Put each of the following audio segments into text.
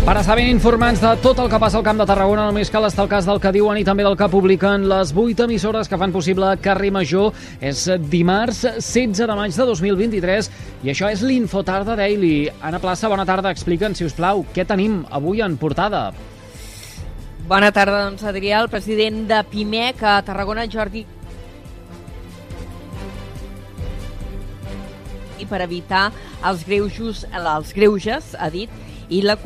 Per estar ben informats de tot el que passa al Camp de Tarragona, només cal estar al cas del que diuen i també del que publiquen les 8 emissores que fan possible Carrer Major. És dimarts 16 de maig de 2023 i això és l'Infotarda Daily. Anna Plaça, bona tarda. Explica'n, si us plau, què tenim avui en portada. Bona tarda, doncs, Adrià, el president de PIMEC a Tarragona, Jordi i per evitar els greuges, els greuges, ha dit, i la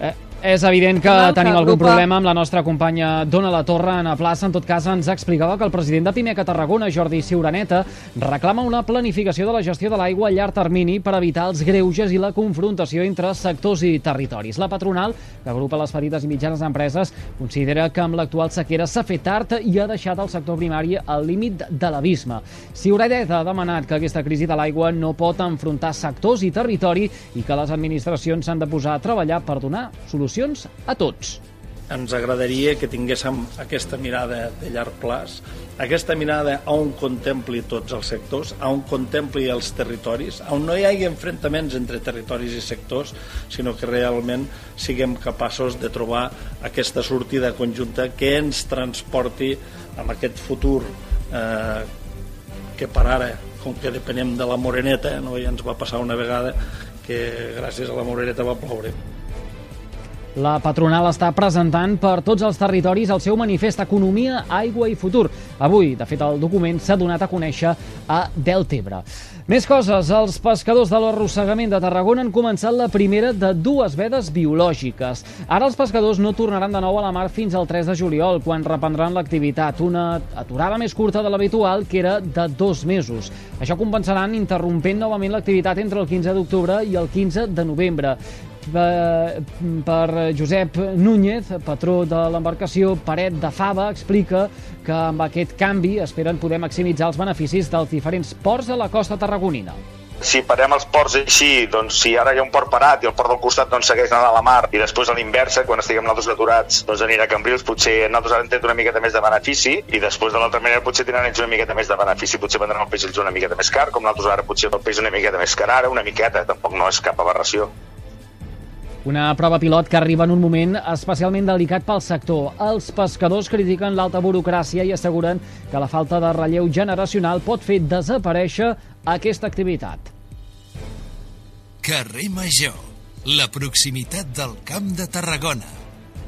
哎。És evident que No, tenim algun agrupa- problema amb la nostra companya Dona La Torre, Anna Plaça. En tot cas, ens explicava que el president de Pimec a Tarragona, Jordi Ciuraneta, reclama una planificació de la gestió de l'aigua a llarg termini per evitar els greuges i la confrontació entre sectors i territoris. La patronal, que agrupa les petites i mitjanes empreses, considera que amb l'actual sequera s'ha fet tard i ha deixat el sector primari al límit de l'abisme. Ciuraneta ha demanat que aquesta crisi de l'aigua no pot enfrontar sectors i territori i que les administracions s'han de posar a treballar per donar solucions a tots. ens agradaria que tinguéssim aquesta mirada de llarg plaç, aquesta mirada on contempli tots els sectors, on contempli els territoris, on no hi hagi enfrontaments entre territoris i sectors, sinó que realment siguem capaços de trobar aquesta sortida conjunta que ens transporti amb aquest futur eh, que per ara, com que depenem de la moreneta, no? ja ens va passar una vegada que gràcies a la moreneta va ploure. La patronal està presentant per tots els territoris el seu manifest Economia, Aigua i Futur. Avui, de fet, el document s'ha donat a conèixer a Deltebre. Més coses. Els pescadors de l'arrossegament de Tarragona han començat la primera de dues vedes biològiques. Ara els pescadors no tornaran de nou a la mar fins al 3 de juliol, quan reprendran l'activitat. Una aturada més curta de l'habitual, que era de dos mesos. Això compensaran interrompent novament l'activitat entre el 15 d'octubre i el 15 de novembre per, Josep Núñez, patró de l'embarcació Paret de Fava, explica que amb aquest canvi esperen poder maximitzar els beneficis dels diferents ports de la costa tarragonina. si parem els ports així, doncs si ara hi ha un port parat i el port del costat doncs segueix anant a la mar i després a l'inversa, quan estiguem nosaltres aturats, doncs anirà a Cambrils, potser nosaltres ara hem tret una miqueta més de benefici i després de l'altra manera potser tindran ells una miqueta més de benefici, potser vendran el peix ells una miqueta més car, com nosaltres ara potser el peix una miqueta més car ara, una miqueta, tampoc no és cap aberració. Una prova pilot que arriba en un moment especialment delicat pel sector. Els pescadors critiquen l'alta burocràcia i asseguren que la falta de relleu generacional pot fer desaparèixer aquesta activitat. Carrer Major, la proximitat del Camp de Tarragona.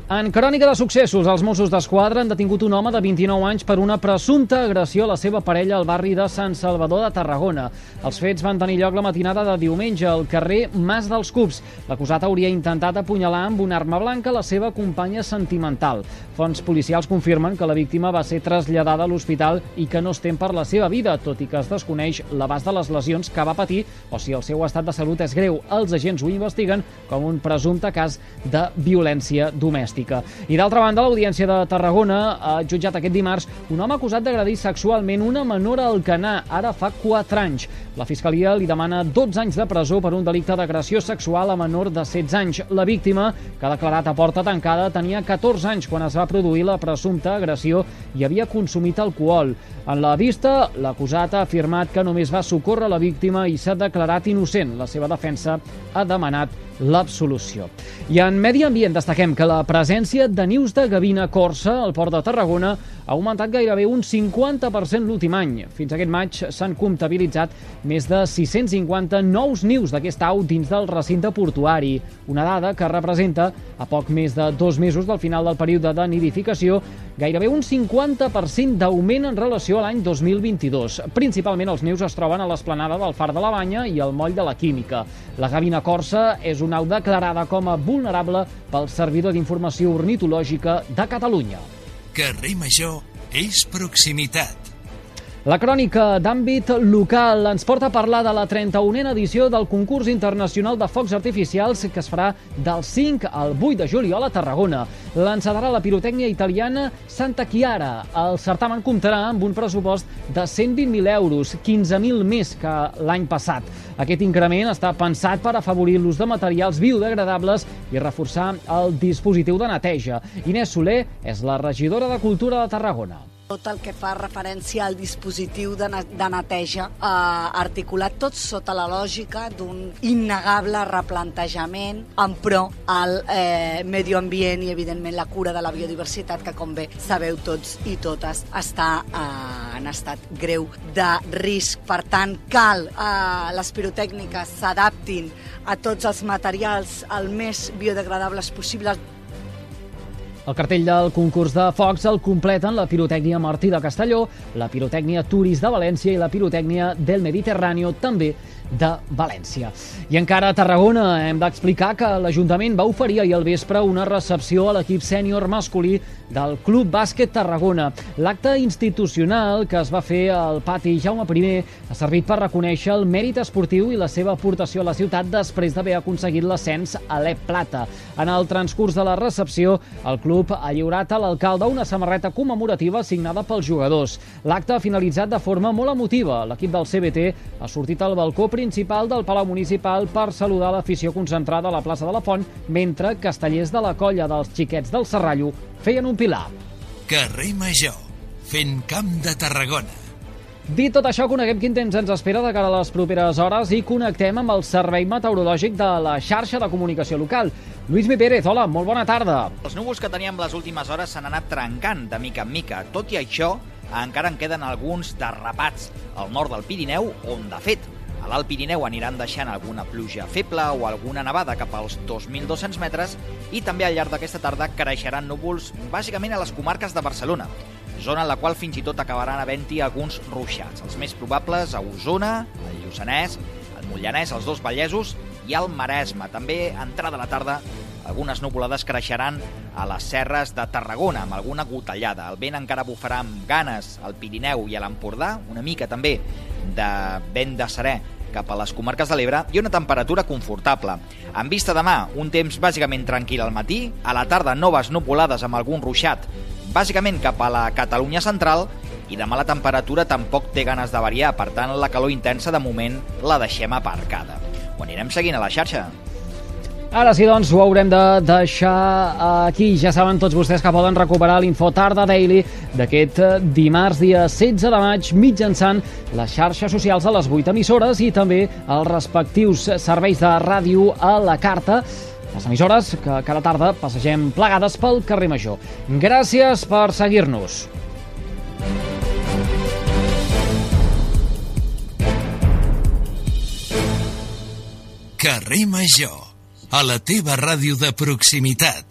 En crònica de successos, els Mossos d'Esquadra han detingut un home de 29 anys per una presumpta agressió a la seva parella al barri de Sant Salvador de Tarragona. Els fets van tenir lloc la matinada de diumenge al carrer Mas dels Cups. L'acusat hauria intentat apunyalar amb una arma blanca la seva companya sentimental. Fonts policials confirmen que la víctima va ser traslladada a l'hospital i que no es tem per la seva vida, tot i que es desconeix l'abast de les lesions que va patir o si el seu estat de salut és greu. Els agents ho investiguen com un presumpte cas de violència domèstica. I d'altra banda, l'Audiència de Tarragona ha jutjat aquest dimarts un home acusat d'agredir sexualment una menor a Alcanar, ara fa 4 anys. La Fiscalia li demana 12 anys de presó per un delicte d'agressió sexual a menor de 16 anys. La víctima, que ha declarat a porta tancada, tenia 14 anys quan es va produir la presumpta agressió i havia consumit alcohol. En la vista, l'acusat ha afirmat que només va socórrer la víctima i s'ha declarat innocent. La seva defensa ha demanat l'absolució. I en medi ambient destaquem que la presència de nius de gavina corsa al port de Tarragona ha augmentat gairebé un 50% l'últim any. Fins aquest maig s'han comptabilitzat més de 650 nous nius d'aquest au dins del recinte portuari, una dada que representa, a poc més de dos mesos del final del període de nidificació, gairebé un 50% d'augment en relació a l'any 2022. Principalment els nius es troben a l'esplanada del Far de la Banya i al moll de la Química. La gavina corsa és una au declarada com a vulnerable pel Servidor d'Informació Ornitològica de Catalunya. Carrer Major és proximitat. La crònica d'àmbit local ens porta a parlar de la 31a edició del concurs internacional de focs artificials que es farà del 5 al 8 de juliol a Tarragona. L'encetarà la pirotècnia italiana Santa Chiara. El certamen comptarà amb un pressupost de 120.000 euros, 15.000 més que l'any passat. Aquest increment està pensat per afavorir l'ús de materials biodegradables i reforçar el dispositiu de neteja. Inés Soler és la regidora de Cultura de Tarragona. Tot el que fa referència al dispositiu de, de neteja eh, articulat tot sota la lògica d'un innegable replantejament en pro al eh, medi ambient i evidentment la cura de la biodiversitat que com bé sabeu tots i totes està eh, en estat greu de risc. Per tant, cal eh, les pirotècniques s'adaptin a tots els materials el més biodegradables possibles el cartell del concurs de focs el completen la pirotècnia Martí de Castelló, la pirotècnia Turis de València i la pirotècnia del Mediterráneo, també de València. I encara a Tarragona hem d'explicar que l'Ajuntament va oferir ahir al vespre una recepció a l'equip sènior masculí del Club Bàsquet Tarragona. L'acte institucional que es va fer al pati Jaume I ha servit per reconèixer el mèrit esportiu i la seva aportació a la ciutat després d'haver aconseguit l'ascens a l'Ep Plata. En el transcurs de la recepció, el club ha lliurat a l'alcalde una samarreta commemorativa signada pels jugadors. L'acte ha finalitzat de forma molt emotiva. L'equip del CBT ha sortit al balcó principal del Palau Municipal per saludar l'afició concentrada a la plaça de la Font, mentre castellers de la colla dels xiquets del Serrallo feien un pilar. Carrer Major, fent camp de Tarragona. Dit tot això, coneguem quin temps ens espera de cara a les properes hores i connectem amb el Servei Meteorològic de la xarxa de comunicació local. Lluís Mi Pérez, hola, molt bona tarda. Els núvols que teníem les últimes hores s'han anat trencant de mica en mica. Tot i això, encara en queden alguns derrapats al nord del Pirineu, on, de fet, a l'Alt Pirineu aniran deixant alguna pluja feble o alguna nevada cap als 2.200 metres i també al llarg d'aquesta tarda creixeran núvols bàsicament a les comarques de Barcelona, zona en la qual fins i tot acabaran havent-hi alguns ruixats. Els més probables a Osona, el Lluçanès, el Mollanès, els dos Vallesos i el Maresme. També, a entrada de la tarda, algunes nuvolades creixeran a les serres de Tarragona, amb alguna gotellada. El vent encara bufarà amb ganes al Pirineu i a l'Empordà, una mica també de vent de serè cap a les comarques de l'Ebre i una temperatura confortable. En vista demà, un temps bàsicament tranquil al matí, a la tarda noves nuvolades amb algun ruixat, bàsicament cap a la Catalunya central, i demà la temperatura tampoc té ganes de variar, per tant la calor intensa de moment la deixem aparcada. Ho anirem seguint a la xarxa. Ara sí, doncs, ho haurem de deixar aquí. Ja saben tots vostès que poden recuperar l'Info Tarda Daily d'aquest eh, dimarts, dia 16 de maig, mitjançant les xarxes socials de les 8 emissores i també els respectius serveis de ràdio a la carta les emissores que cada tarda passegem plegades pel carrer Major. Gràcies per seguir-nos. Carrer Major a la teva ràdio de proximitat.